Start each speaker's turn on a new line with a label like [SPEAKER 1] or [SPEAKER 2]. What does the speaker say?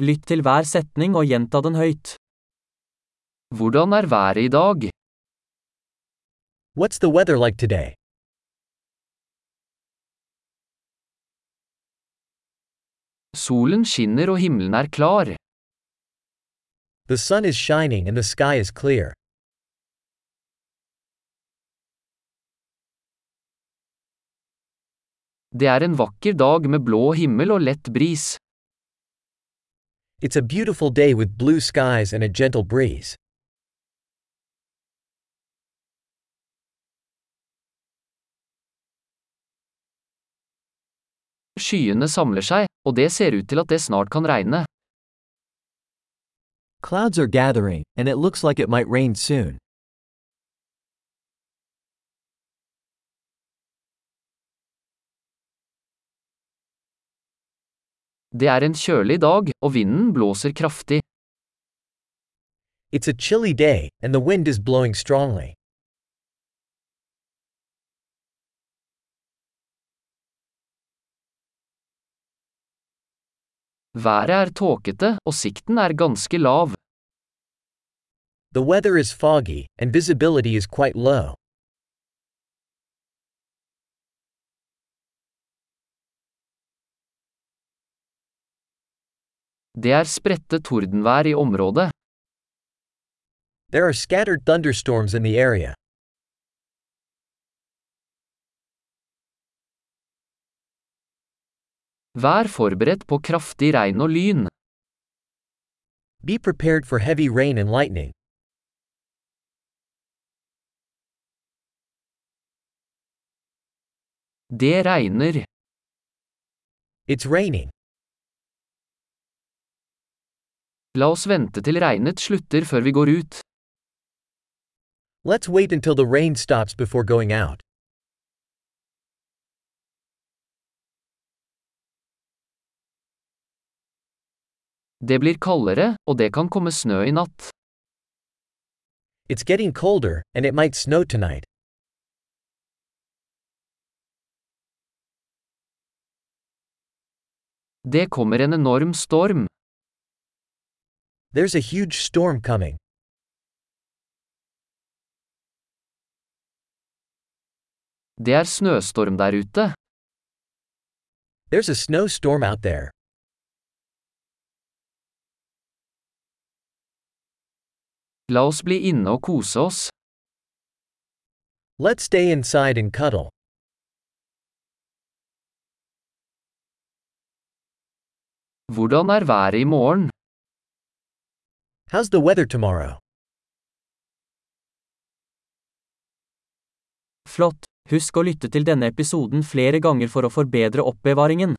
[SPEAKER 1] Lytt til hver setning og gjenta den høyt.
[SPEAKER 2] Hvordan er været i dag?
[SPEAKER 3] What's the weather like today?
[SPEAKER 2] Solen skinner og himmelen er klar.
[SPEAKER 3] The sun is shining and the sky is clear.
[SPEAKER 2] Det er en vakker dag med blå himmel og lett bris.
[SPEAKER 3] It's a beautiful day with blue skies and a gentle breeze.
[SPEAKER 2] Skyene samler seg, og det ser ut til at det snart kan regne.
[SPEAKER 4] Clouds are gathering, and it looks like it might rain soon.
[SPEAKER 2] Det er en kjølig dag, og vinden blåser kraftig.
[SPEAKER 3] It's a chilly day, and the wind is blowing strongly.
[SPEAKER 2] Været er tåkete, og sikten er ganske lav.
[SPEAKER 3] The weather is foggy, and visibility is quite low.
[SPEAKER 2] Det er spredte tordenvær i området.
[SPEAKER 3] There are scattered thunderstorms in the area.
[SPEAKER 2] Vær forberedt på kraftig regn og lyn.
[SPEAKER 3] Be prepared for heavy rain and lightning.
[SPEAKER 2] Det regner.
[SPEAKER 3] It's raining.
[SPEAKER 2] La oss vente til regnet slutter før vi går ut.
[SPEAKER 3] Let's wait until the rain stops before going out.
[SPEAKER 2] Det blir kaldere, og det kan komme snø i natt.
[SPEAKER 3] It's getting colder, and it might snow tonight.
[SPEAKER 2] Det kommer en enorm storm.
[SPEAKER 3] There's a huge storm coming.
[SPEAKER 2] Det er snøstorm der ute.
[SPEAKER 3] There's a snowstorm out there.
[SPEAKER 2] La oss bli inne og kose oss.
[SPEAKER 3] Let's stay inside and cuddle.
[SPEAKER 2] Hvordan er været i morgen?
[SPEAKER 3] How's the weather tomorrow?
[SPEAKER 1] Flott! Husk å lytte til denne episoden flere ganger for å forbedre oppbevaringen.